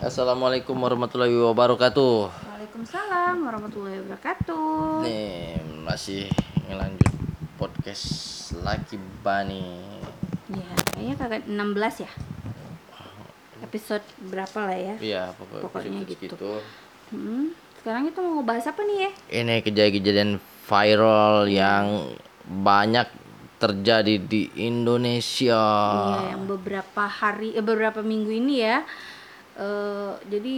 Assalamualaikum warahmatullahi wabarakatuh. Waalaikumsalam warahmatullahi wabarakatuh. Nih masih ngelanjut podcast Laki Bani. Ya, kayaknya kagak 16 ya. Episode berapa lah ya? Iya pokoknya, Pokoknya gitu. segitu. Hmm, sekarang kita mau ngebahas apa nih ya? Ini kejadian-kejadian viral yang banyak terjadi di Indonesia. Iya, yang beberapa hari, eh, beberapa minggu ini ya. Eh, jadi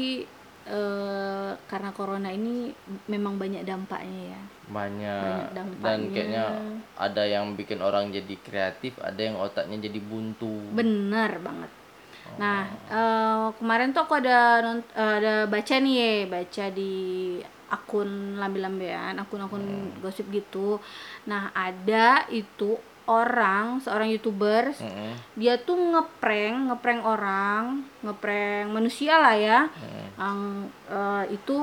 eh, karena corona ini memang banyak dampaknya ya. Banyak Banyak dan dampaknya. kayaknya ada yang bikin orang jadi kreatif, ada yang otaknya jadi buntu. Bener banget. Nah, eh, kemarin tuh aku ada ada baca nih ya, baca di akun lambe-lambean, akun-akun gosip gitu. Nah, ada itu orang, seorang YouTuber, Mm-mm. dia tuh ngeprank, ngeprank orang, ngeprank manusia lah ya. Yang eh, itu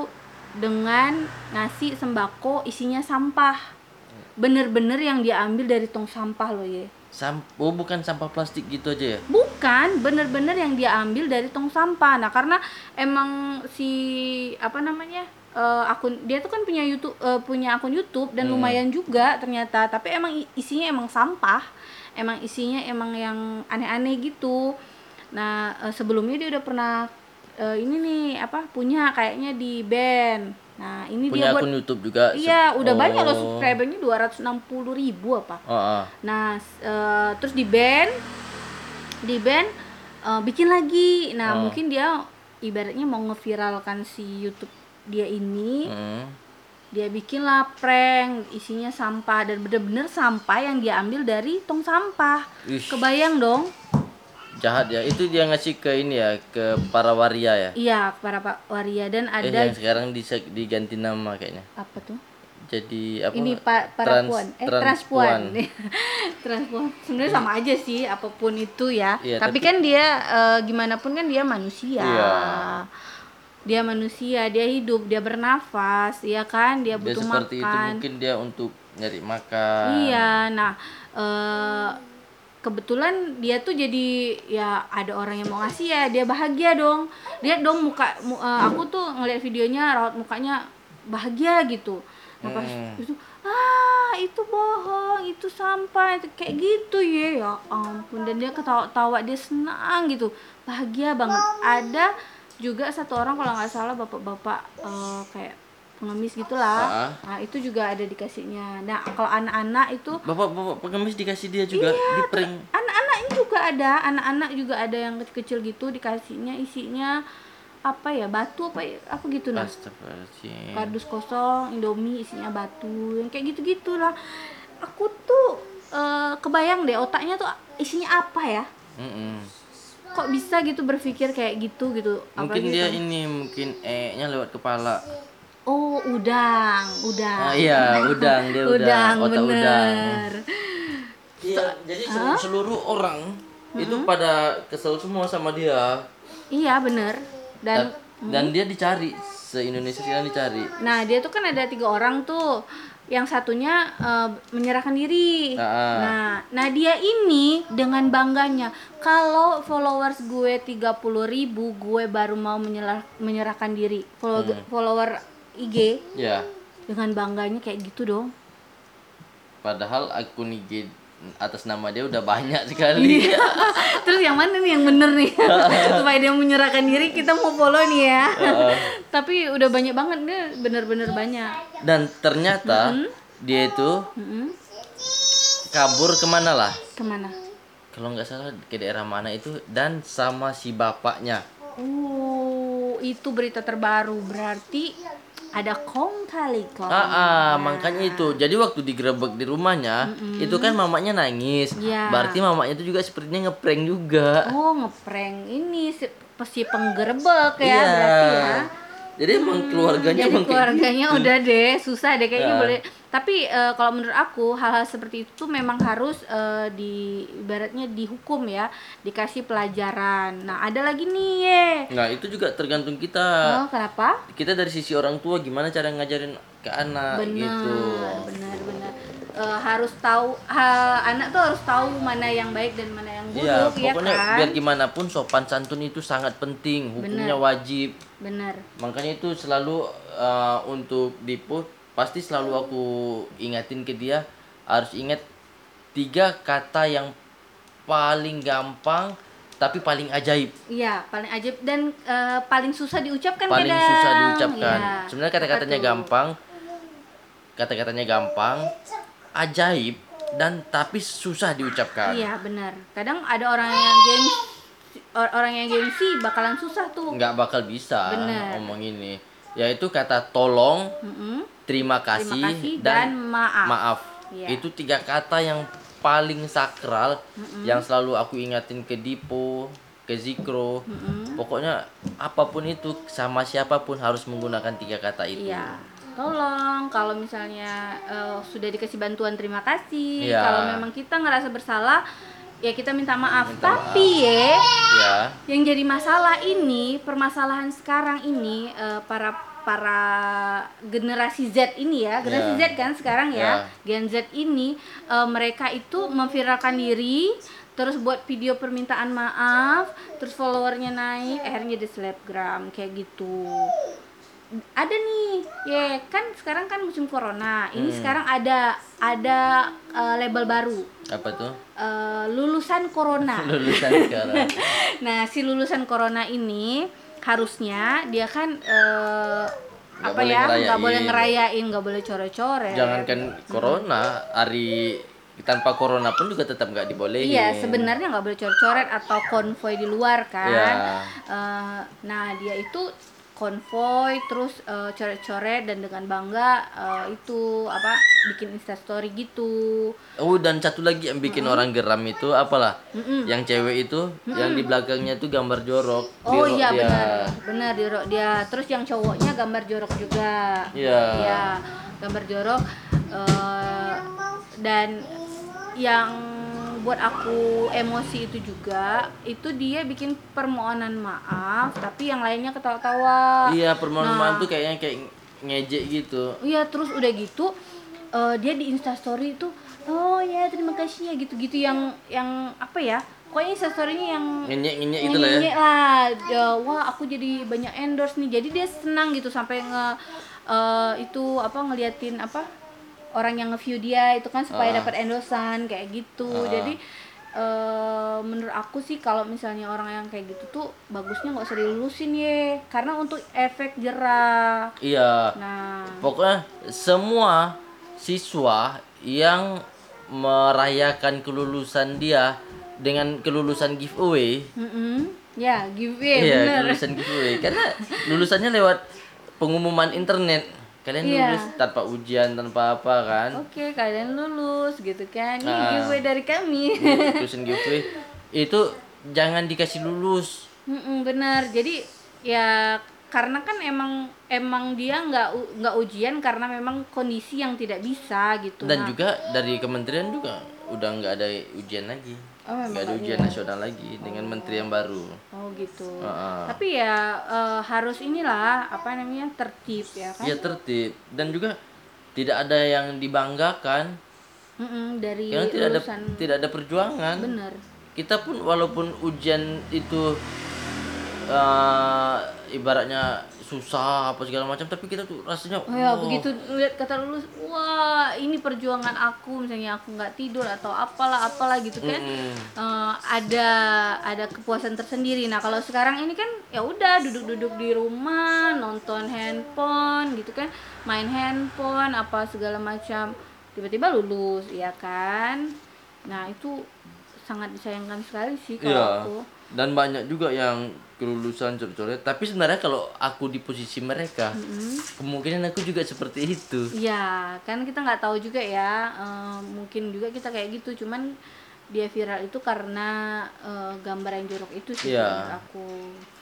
dengan ngasih sembako isinya sampah. Bener-bener yang dia ambil dari tong sampah loh ya. Sam- oh bukan sampah plastik gitu aja ya? Bukan, bener-bener yang dia ambil dari tong sampah. Nah, karena emang si apa namanya eh, akun dia tuh kan punya YouTube eh, punya akun YouTube dan lumayan juga ternyata. Tapi emang isinya emang sampah, emang isinya emang yang aneh-aneh gitu. Nah, eh, sebelumnya dia udah pernah eh, ini nih apa punya kayaknya di band. Nah, ini Punya dia buat akun YouTube juga. Iya, udah banyak loh Oh. subscribernya 260 ribu apa. Oh, oh. Nah, eh, terus di band, di band eh, bikin lagi. Nah, Oh. mungkin dia ibaratnya mau ngeviralkan si YouTube dia ini, Mm. dia bikin prank, isinya sampah dan bener-bener sampah yang dia ambil dari tong sampah. Ih. Kebayang dong? jahat ya itu dia ngasih ke ini ya ke para waria ya Iya, para Pak Waria dan eh, ada yang sekarang diganti nama kayaknya apa tuh? jadi apa Ini Pak para Trans- puan, eh transpuan. transpuan. Sebenarnya sama aja sih apa pun itu ya. Iya, tapi, tapi- kan dia eh, gimana pun kan dia manusia. Iya. Dia manusia, dia hidup, dia bernafas, ya kan? Dia dia butuh seperti itu makan. mungkin dia untuk nyari makan Iya, nah eh, kebetulan dia tuh jadi ya ada orang yang mau ngasih ya dia bahagia dong. Lihat dong muka mu- eh, aku tuh ngeliat videonya raut mukanya bahagia gitu. Nah pas Hmm. itu ah itu bohong, itu sampah, itu kayak gitu ya. Ya ampun dan dia ketawa-tawa, dia senang gitu. Bahagia banget. Ada juga satu orang kalau nggak salah bapak-bapak eh, kayak pengemis gitulah. Ah. Nah, itu juga ada dikasihnya. Nah, kalau anak-anak itu bapak bapak pengemis dikasih dia juga Iya, di prank anak-anaknya juga ada, anak-anak juga ada yang kecil-kecil gitu dikasihnya isinya apa ya? Batu apa ya? Apa gitu nah. Kardus kosong, Indomie isinya batu, yang kayak gitu-gitu lah. Aku tuh eh, kebayang deh otaknya tuh isinya apa ya? Mm-mm. Kok bisa gitu berpikir kayak gitu gitu? mungkin Apalagi dia kan- ini mungkin e nya lewat kepala Oh, udang, udang. ah, iya udang dia udang, udang, otak udang bener. iya jadi sel- seluruh orang itu pada kesel semua sama dia Iya, bener. Dan Dan, dan dia dicari se Indonesia sekarang dicari. Nah, dia tuh kan ada tiga orang tuh. Yang satunya eh, menyerahkan diri. Ah. Nah, nah dia ini dengan bangganya, kalau followers gue 30.000 ribu, gue baru mau menyerah, menyerahkan diri. Follow, Hmm. Follower IG Ya, dengan bangganya kayak gitu dong. padahal akun IG atas nama dia udah banyak sekali. Iya. Terus yang mana nih yang bener nih? Supaya dia menyerahkan diri, kita mau follow nih ya. Tapi udah banyak banget dia, bener-bener banyak. Dan ternyata dia itu Mm-mm. kabur ke mana lah? Ke mana? Kalau nggak salah ke daerah mana itu dan sama si bapaknya. Oh, itu berita terbaru. Berarti ada kong kali kong. Ah, ah, makanya itu. Jadi waktu digerebek di rumahnya, itu kan mamanya nangis. Iya. Berarti mamanya itu juga sepertinya ngeprank juga. Oh, ngeprank ini si, si penggerebek ya Iya. berarti ya. Jadi emang keluarganya Jadi emang keluarganya gitu. udah deh, susah deh kayaknya Ya. boleh. Tapi eh, kalau menurut aku hal-hal seperti itu memang harus eh, di ibaratnya dihukum ya, dikasih pelajaran. Nah, ada lagi nih ye. Nah, itu juga tergantung kita. Oh, kenapa? Kita dari sisi orang tua gimana cara ngajarin ke anak benar gitu. benar benar Eh, harus tahu ha- anak tuh harus tahu mana yang baik dan mana yang buruk Iya, ya pokoknya kan biar gimana pun sopan santun itu sangat penting, hukumnya wajib. bener Makanya itu selalu uh, untuk Dipo pasti selalu aku ingatin ke dia harus ingat tiga kata yang paling gampang tapi paling ajaib, iya paling ajaib dan eh, paling susah diucapkan paling kadang. susah diucapkan. Iya. Sebenarnya kata-katanya gampang, kata-katanya gampang, ajaib dan tapi susah diucapkan. iya benar kadang ada orang yang gengsi or- orang yang gengsi bakalan susah tuh nggak bakal bisa Bener. ngomong ini yaitu kata tolong Mm-mm. Terima kasih, Terima kasih dan, dan maaf. maaf Iya. itu tiga kata yang paling sakral yang selalu aku ingatin ke Dipo ke Zikro pokoknya apa pun itu sama siapa pun harus menggunakan tiga kata itu Iya. Tolong kalau misalnya eh, sudah dikasih bantuan terima kasih. Iya. Kalau memang kita ngerasa bersalah ya kita minta maaf. Minta Tapi ya ya yang jadi masalah ini, permasalahan sekarang ini eh, para para generasi Z ini ya, generasi Ya. Z kan sekarang ya, Ya. Gen Z ini eh, mereka itu memviralkan diri, terus buat video permintaan maaf, terus followernya naik, akhirnya di selebgram kayak gitu. Ada nih, ya kan sekarang kan musim corona, ini sekarang ada ada eh, label baru, apa tuh eh, lulusan corona. lulusan sekarang Nah, si lulusan corona ini harusnya dia kan Nggak apa ya nggak boleh ngerayain, nggak boleh coret-coret. jangankan corona hari tanpa corona pun juga tetap nggak dibolehin Iya, sebenarnya nggak boleh coret-coret atau konvoy di luar kan. Iya. Eh, nah, dia itu konvoy terus eh, coret-coret dan dengan bangga eh, itu apa bikin instastory gitu. Oh dan satu lagi yang bikin orang geram itu apalah? Yang cewek itu yang di belakangnya itu gambar jorok. Oh iya dia. benar, benar di rok dia. Terus yang cowoknya gambar jorok juga. Iya. Iya, gambar jorok eh, dan yang buat aku emosi itu juga itu dia bikin permohonan maaf tapi yang lainnya ketawa-tawa. Iya permohonan Nah. maaf tuh kayaknya kayak ngejek gitu. Iya, terus udah gitu eh, dia di Instastory itu oh ya terima kasih ya gitu-gitu yang yang apa ya? Pokoknya Instastory-nya yang Ngenyek ngenyek itu lah ya. Lah Ya, wah aku jadi banyak endorse nih jadi dia senang gitu sampai nge eh, itu apa ngeliatin apa orang yang nge-view dia itu kan supaya Ah. dapat endorsan kayak gitu Ah. jadi eh, menurut aku sih kalau misalnya orang yang kayak gitu tuh bagusnya nggak usah dilulusin ye karena untuk efek jerah Iya. nah Pokoknya semua siswa yang merayakan kelulusan dia dengan kelulusan giveaway mm-mm. ya giveaway iya, bener lulusan giveaway. Karena lulusannya lewat pengumuman internet. Kalian Iya. lulus tanpa ujian, tanpa apa kan? Oke, kalian lulus gitu kan. Ini Nah. giveaway dari kami. Lulusan giveaway itu jangan dikasih lulus. Mm-mm, benar. Jadi ya karena kan emang emang dia nggak nggak ujian karena memang kondisi yang tidak bisa gitu. Dan Nah, juga dari kementerian juga udah nggak ada ujian lagi. Oh, Nggak ada ujian nasional lagi dengan menteri yang baru. oh gitu. Heeh. Tapi ya eh, harus inilah apa namanya tertib ya kan. Ya tertib dan juga tidak ada yang dibanggakan Mm-mm, dari karena tidak ada tidak ada perjuangan. bener. Kita pun walaupun ujian itu eh, ibaratnya susah apa segala macam tapi kita tuh rasanya Oh ya "Wah, begitu lihat kata lulus, wah ini perjuangan aku misalnya aku nggak tidur atau apalah apalah gitu kan. mm, Eh, ada ada kepuasan tersendiri. Nah kalau sekarang ini kan ya udah duduk-duduk di rumah nonton handphone gitu kan, main handphone apa segala macam, tiba-tiba lulus ya kan. Nah itu sangat disayangkan sekali sih kalau Iya. aku. Dan banyak juga yang kelulusan coret-coret. Tapi sebenarnya kalau aku di posisi mereka, kemungkinan aku juga seperti itu. Iya kan kita nggak tahu juga ya. eh, mungkin juga kita kayak gitu. Cuman dia viral itu karena eh, gambar yang jorok itu sih menurut aku.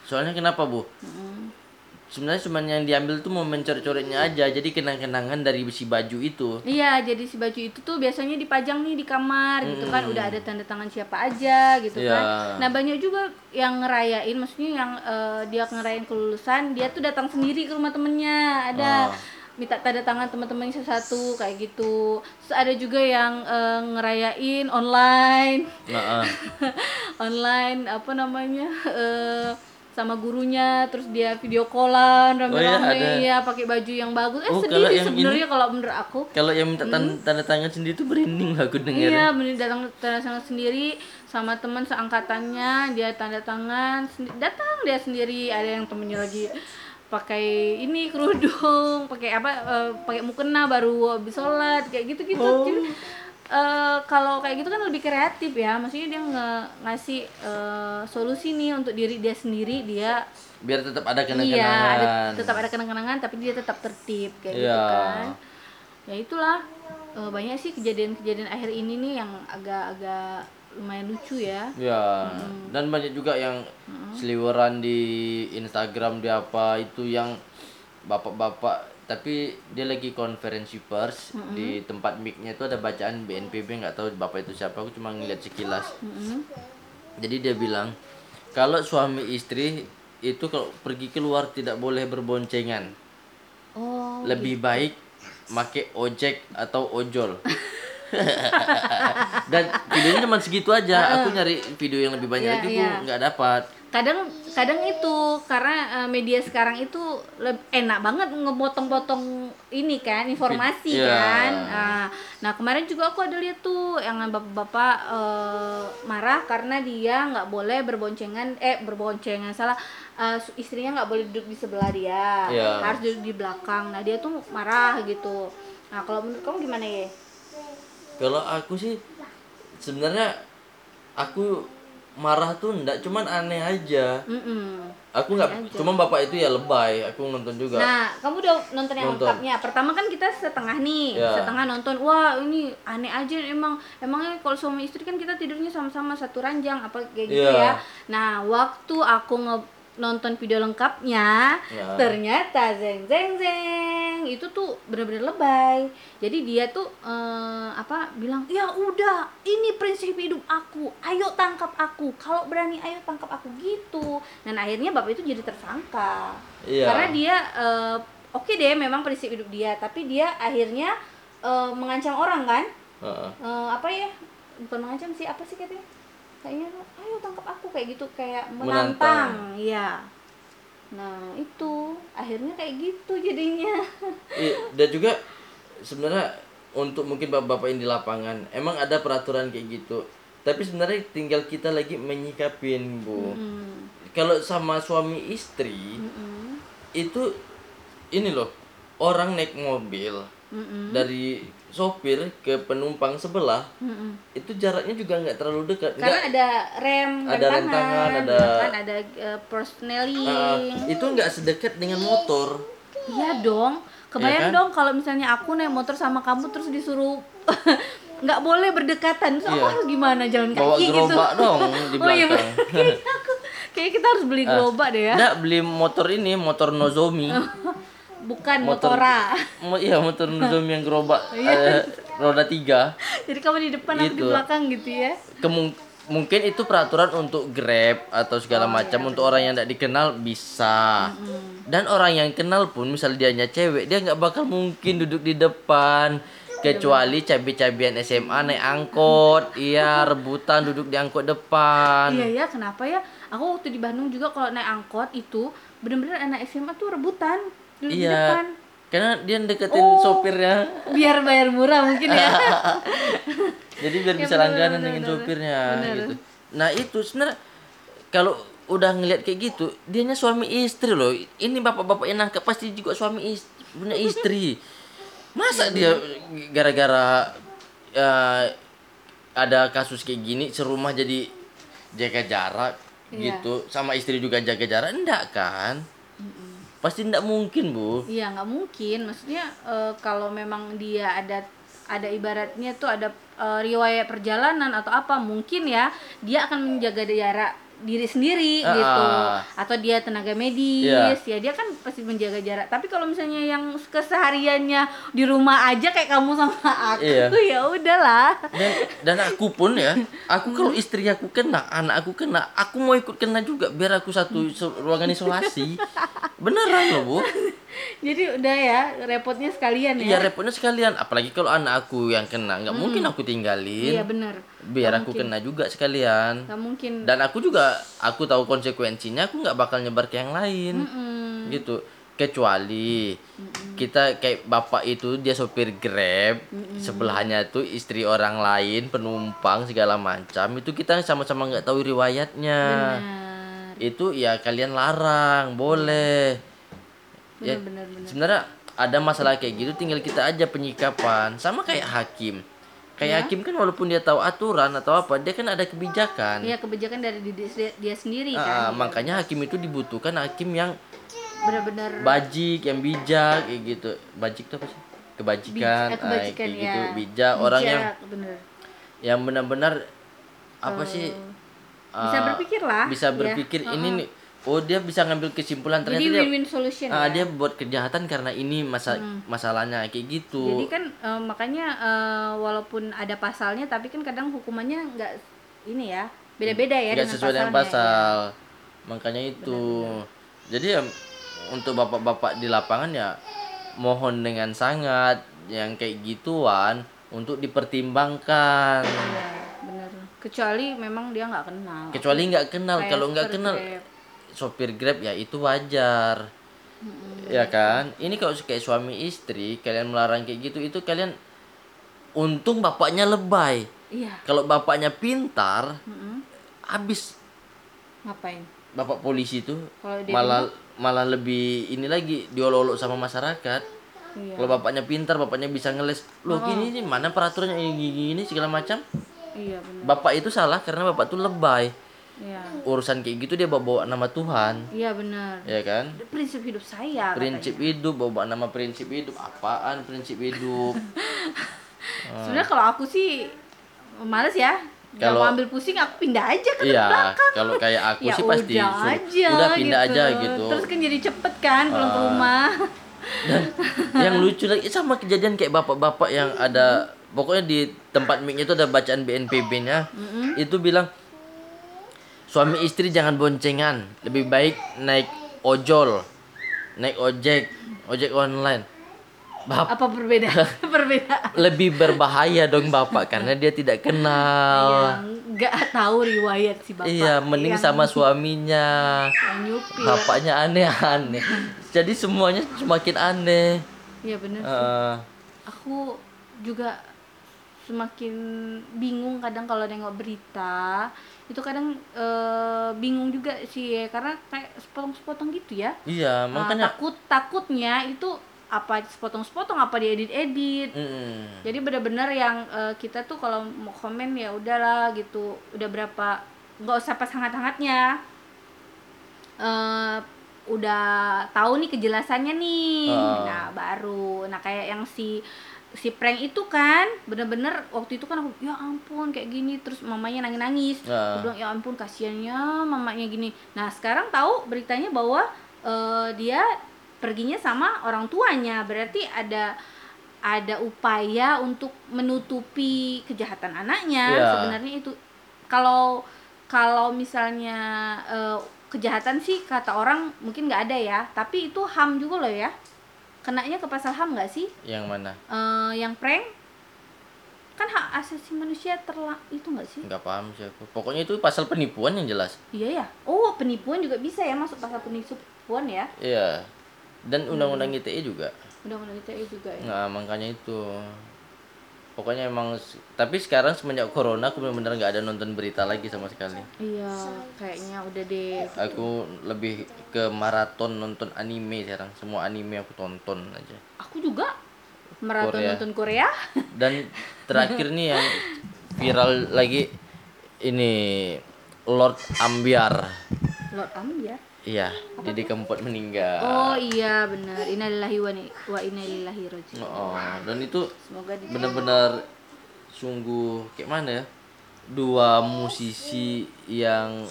Soalnya kenapa bu? Mm. Sebenarnya cuma yang diambil tuh momen coret-coretnya aja. Jadi kenang-kenangan dari si baju itu. Iya, jadi si baju itu tuh biasanya dipajang nih di kamar gitu kan, udah ada tanda tangan siapa aja gitu Iya. kan. Nah banyak juga yang ngerayain, maksudnya yang eh, dia ngerayain kelulusan, dia tuh datang sendiri ke rumah temennya, ada Oh. minta tanda tangan teman-temannya satu kayak gitu terus ada juga yang eh, ngerayain online Nah, ah. online apa namanya eh, sama gurunya terus dia video callan rame-rame Oh iya, ada. ya pakai baju yang bagus eh Oh, sedih sih sebenarnya kalau menurut aku kalau yang minta tan- tanda tangan sendiri tuh berinding lah aku denger. Iya, bener datang tanda tangan sendiri sama teman seangkatannya, dia tanda tangan, datang dia sendiri. Ada yang temennya lagi pakai ini kerudung, pakai apa? eh, pakai mukena baru habis sholat kayak gitu-gitu. Jadi, eh, kalau kayak gitu kan lebih kreatif ya, maksudnya dia nge- ngasih eh, solusi nih untuk diri dia sendiri, dia Biar tetap ada iya kenang-kenangan. ada, tetap ada kenang-kenangan tapi dia tetap tertib kayak gitu Iya. kan. Ya itulah eh, banyak sih kejadian-kejadian akhir ini nih yang agak-agak lumayan lucu ya. Ya, dan banyak juga yang seliweran di Instagram di apa itu yang bapak-bapak tapi dia lagi konferensi pers di tempat mic-nya itu ada bacaan BNPB nggak tahu bapak itu siapa aku cuma ngeliat sekilas. Mm-mm. Jadi dia bilang kalau suami istri itu kalau pergi keluar tidak boleh berboncengan. oh Lebih baik make ojek atau ojol. Dan videonya cuma segitu aja. Aku nyari video yang lebih banyak Iya, lagi aku nggak dapat. Kadang kadang itu karena eh, media sekarang itu enak banget ngebotong-botong ini kan informasi Iya. kan. Nah, nah kemarin juga aku ada lihat tuh yang bapak-bapak eh, marah karena dia nggak boleh berboncengan eh berboncengan salah su- istrinya nggak boleh duduk di sebelah dia. Iya. harus duduk di belakang. Nah dia tuh marah gitu. Nah kalau menurut kamu gimana ya Kalau aku sih sebenarnya aku marah tuh enggak cuman aneh aja. Mm-mm. Aku nggak cuma bapak itu ya lebay. Aku nonton juga. Nah, kamu udah nonton yang Nonton. lengkapnya. Pertama kan kita setengah nih, Ya. setengah nonton. Wah, ini aneh aja emang. Emangnya kalau suami istri kan kita tidurnya sama-sama satu ranjang apa kayak gitu Iya. ya. Nah, waktu aku nge nonton video lengkapnya, Ya. ternyata zeng zeng zeng itu tuh bener-bener lebay. Jadi dia tuh eh, apa bilang, "Ya udah, ini prinsip hidup aku. Ayo tangkap aku. Kalau berani ayo tangkap aku." gitu. Dan akhirnya bapak itu jadi tersangka Iya. karena dia eh, oke deh memang prinsip hidup dia tapi dia akhirnya eh, mengancam orang kan Heeh. Eh, apa ya bukan mengancam sih apa sih katanya kayaknya ayo tangkap aku kayak gitu kayak Menantang. menantang iya nah itu akhirnya kayak gitu jadinya Iya, dan juga sebenarnya untuk mungkin bapak-bapak yang di lapangan emang ada peraturan kayak gitu. Tapi sebenarnya tinggal kita lagi menyikapin, Bu. Hmm, Kalau sama suami istri mm-mm, itu ini loh, orang naik mobil mm-mm, dari sopir ke penumpang sebelah mm-mm. itu jaraknya juga nggak terlalu dekat. karena Nggak, ada rem Ada rem tangan, ada- kan ada persneling ah, itu nggak sedekat dengan motor. Iya dong. Kebayang Iya kan? dong kalau misalnya aku naik motor sama kamu terus disuruh nggak boleh berdekatan. Aku Iya. harus gimana jalan Bawa kaki gitu. dong di Oh iya, belakang. Kayaknya aku kayak kita harus beli gerobak deh ya. Nggak beli motor ini, motor Nozomi. Bukan motor- motora. Mo- iya motor Nozomi yang gerobak Iya. eh, roda tiga. Jadi kamu di depan aku di Gitu. belakang gitu ya. Kemung mungkin itu peraturan untuk Grab atau segala Oh, macam iya, untuk orang yang tidak dikenal bisa. Dan orang yang kenal pun misal dia hanya cewek, dia nggak bakal mungkin duduk di depan kecuali cabai-cabian SMA naik angkot, iya rebutan duduk di angkot depan. Iya ya, kenapa ya? Aku waktu di Bandung juga kalau naik angkot itu bener-bener anak SMA tuh rebutan duduk di Iya. depan. Karena dia deketin Oh. sopirnya. Biar bayar murah mungkin ya. Jadi biar Ya, bisa bener, langganan bener, dengan bener. sopirnya Bener. gitu. Nah, itu sebenarnya kalau udah ngeliat kayak gitu, dianya suami istri loh. Ini bapak-bapak yang nangkep pasti juga suami istri, punya istri. Masa dia gara-gara eh, ada kasus kayak gini serumah jadi jaga jarak Iya. gitu sama istri juga jaga jarak enggak kan? Pasti enggak mungkin, Bu. Iya nggak mungkin. Maksudnya eh, kalau memang dia ada ada ibaratnya tuh ada eh, riwayat perjalanan atau apa mungkin ya dia akan menjaga jarak diri sendiri Ah. gitu atau dia tenaga medis Iya. ya dia kan pasti menjaga jarak tapi kalau misalnya yang kesehariannya di rumah aja kayak kamu sama aku Iya. ya udahlah dan dan aku pun ya aku kalau istri aku kena anak aku kena aku mau ikut kena juga biar aku satu ruangan isolasi beneran loh bu Jadi udah ya repotnya sekalian Iya ya. repotnya sekalian, apalagi kalau anak aku yang kena, nggak mungkin aku tinggalin. Iya bener. Biar aku kena juga sekalian. Gak mungkin. Dan aku juga, aku tahu konsekuensinya, aku nggak bakal nyebar ke yang lain. Mm-mm. Gitu. Kecuali kita kayak bapak itu dia sopir grab, sebelahnya tuh istri orang lain, penumpang segala macam. Itu kita sama-sama nggak tahu riwayatnya. Benar. Itu ya kalian larang, boleh. Ya, Bener bener sebenarnya ada masalah kayak gitu tinggal kita aja penyikapan sama kayak hakim Ya. kayak hakim kan walaupun dia tahu aturan atau apa dia kan ada kebijakan Iya kebijakan dari dia, dia sendiri Ah, kan. makanya hakim itu dibutuhkan hakim yang Benar-benar bajik yang bijak kayak gitu bajik itu apa sih kebajikan, eh, ah, kebajikan kayak ya. gitu bijak orang yang Bijak, bener. yang benar-benar apa sih Bisa ah, berpikir lah. bisa ya. berpikir ini nih oh dia bisa ngambil kesimpulan. Jadi ternyata dia win-win solution ah, ya. dia buat kejahatan karena ini masa masalahnya kayak gitu. Jadi kan eh, makanya eh, walaupun ada pasalnya tapi kan kadang hukumannya nggak ini ya beda-beda ya nggak dengan sesuai dengan pasalnya, pasal. Makanya itu. Jadi ya untuk bapak-bapak di lapangan ya mohon dengan sangat yang kayak gituan untuk dipertimbangkan. Ya, Iya, bener. Kecuali memang dia nggak kenal. kecuali nggak kenal. Kalau nggak kenal. Sopir grab ya itu wajar ya kan ini kalau kayak suami istri kalian melarang kayak gitu itu kalian untung bapaknya lebay Iya. kalau bapaknya pintar Mm-mm. habis Ngapain? bapak polisi itu malah malah lebih ini lagi diolok-olok sama masyarakat Iya. kalau bapaknya pintar bapaknya bisa ngeles loh gini nih mana peraturannya ini gini, gini segala macam Iya benar. bapak itu salah karena bapak tuh lebay Iya. urusan kayak gitu dia bawa, -bawa nama Tuhan Iya benar. ya kan Prinsip hidup saya. prinsip hidup bawa, -bawa nama prinsip hidup apaan prinsip hidup katanya. Sebenarnya kalau aku sih males ya. Kalau ambil pusing aku pindah aja ke iya belakang. kalau kayak aku ya sih pasti udah aja udah pindah aja gitu Terus kan jadi cepet kan pulang ke Ah. rumah. dan yang lucu lagi sama kejadian kayak bapak-bapak yang ada pokoknya di tempat mic itu ada bacaan BNPB-nya itu bilang suami istri jangan boncengan lebih baik naik ojol naik ojek ojek online Bap, Apa perbedaan? perbedaan. lebih berbahaya dong bapak karena dia tidak kenal Yang nggak tahu riwayat si bapak. iya mending yang, sama suaminya yang nyupir. bapaknya aneh-aneh jadi semuanya semakin aneh Iya bener sih. Eh, Aku juga semakin bingung kadang kalau nengok berita itu kadang eh, bingung juga sih ya, karena kayak sepotong-sepotong gitu ya. iya Ah, makanya takut takutnya itu apa sepotong-sepotong apa diedit-edit. Mm-mm. Jadi benar-benar yang eh, kita tuh kalau mau komen ya udahlah gitu, udah berapa nggak usah pas hangat-hangatnya. eh udah tahu nih kejelasannya nih. Ah. Nah, baru. Nah, kayak yang si si prank itu kan bener-bener waktu itu kan aku ya ampun kayak gini terus mamanya nangis-nangis. Aku bilang ya ampun kasihannya mamanya gini. Nah sekarang tahu beritanya bahwa eh, dia perginya sama orang tuanya. Berarti ada ada upaya untuk menutupi kejahatan anaknya Iya. sebenarnya itu. Kalau kalau misalnya eh, kejahatan sih kata orang mungkin nggak ada ya tapi itu ham juga loh ya kenanya ke pasal ham nggak sih? Yang mana? Eh, yang prank? Kan hak asasi manusia terla itu nggak sih? Nggak paham sih aku. Pokoknya itu pasal penipuan yang jelas. Iya ya oh penipuan juga bisa ya masuk pasal penipuan ya? Iya. Dan Hmm. undang-undang ITE juga. Undang-undang ITE juga ya? Nah makanya itu pokoknya emang tapi sekarang semenjak corona aku benar-benar nggak ada nonton berita lagi sama sekali. Iya kayaknya udah deh. Aku lebih ke maraton nonton anime sekarang. Semua anime aku tonton aja. Aku juga maraton Korea. nonton Korea. Dan terakhir nih yang viral lagi ini Lord Ambiar. Lord Ambiar iya Didi Kempot meninggal. Oh iya benar. Innalillahi wa, inna ilaihi raji'un. Oh, dan itu benar-benar sungguh kayak mana ya? Dua musisi yang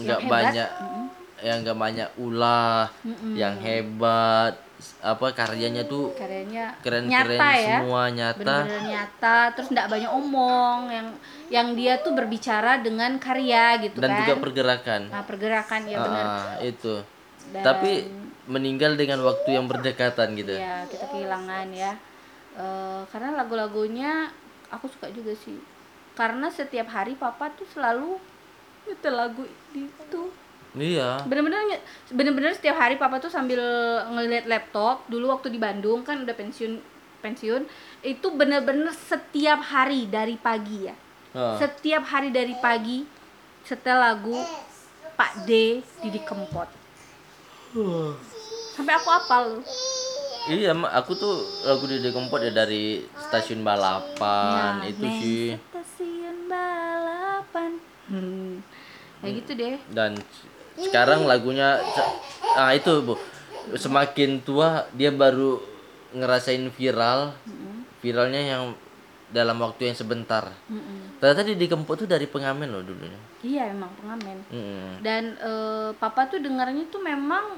nggak hebat. banyak yang nggak banyak ulah yang hebat apa karyanya tuh karyanya keren-keren nyata ya. semua nyata. Benar-benar nyata terus nggak banyak omong yang yang dia tuh berbicara dengan karya gitu dan kan. juga pergerakan. Nah pergerakan ya benar Ah, itu. Dan- tapi meninggal dengan waktu yang berdekatan gitu. ya kita kehilangan ya. Eh, karena lagu-lagunya aku suka juga sih. Karena setiap hari papa tuh selalu nyetel lagu itu Iya. bener-bener bener-bener setiap hari papa tuh sambil ngeliat laptop dulu waktu di Bandung kan udah pensiun pensiun itu bener-bener setiap hari dari pagi ya. Ah. setiap hari dari pagi setel lagu Pak D Didi Kempot. Sampai aku apal loh Iya, aku tuh lagu Dede Kempot ya dari stasiun balapan Ya, itu sih. Stasiun balapan. Hmm. kayak gitu deh. Dan sekarang lagunya ah itu Bu. Semakin tua dia baru ngerasain viral. Viralnya yang dalam waktu yang sebentar. Ternyata Dede Kempot tuh dari pengamen loh dulunya. iya emang pengamen Mm-mm. dan eh, papa tuh dengarnya tuh memang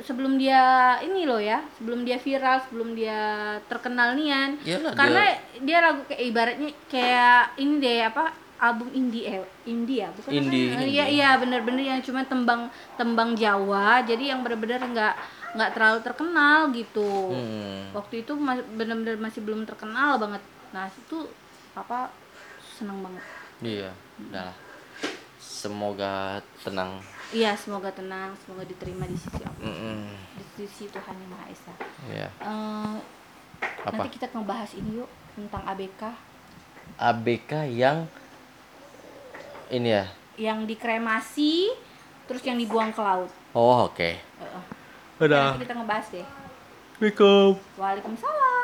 sebelum dia ini loh ya sebelum dia viral sebelum dia terkenal nian Iyalah, karena dia, lagu kayak ibaratnya kayak ini deh apa album indie eh indie ya bukan Indie, namanya? indie. iya iya bener-bener yang cuma tembang tembang Jawa jadi yang bener-bener nggak nggak terlalu terkenal gitu Mm. waktu itu ma- bener-bener masih belum terkenal banget nah itu papa seneng banget Iya, udahlah. Semoga tenang. iya semoga tenang semoga diterima di sisi Allah Mm-mm. di sisi Tuhan yang Maha Esa Iya. Eh, Apa? nanti kita ngebahas ini yuk tentang ABK ABK yang ini ya. yang dikremasi terus yang dibuang ke laut Oh, oke. Heeh. Udah. nanti kita ngebahas deh. Waalaikumsalam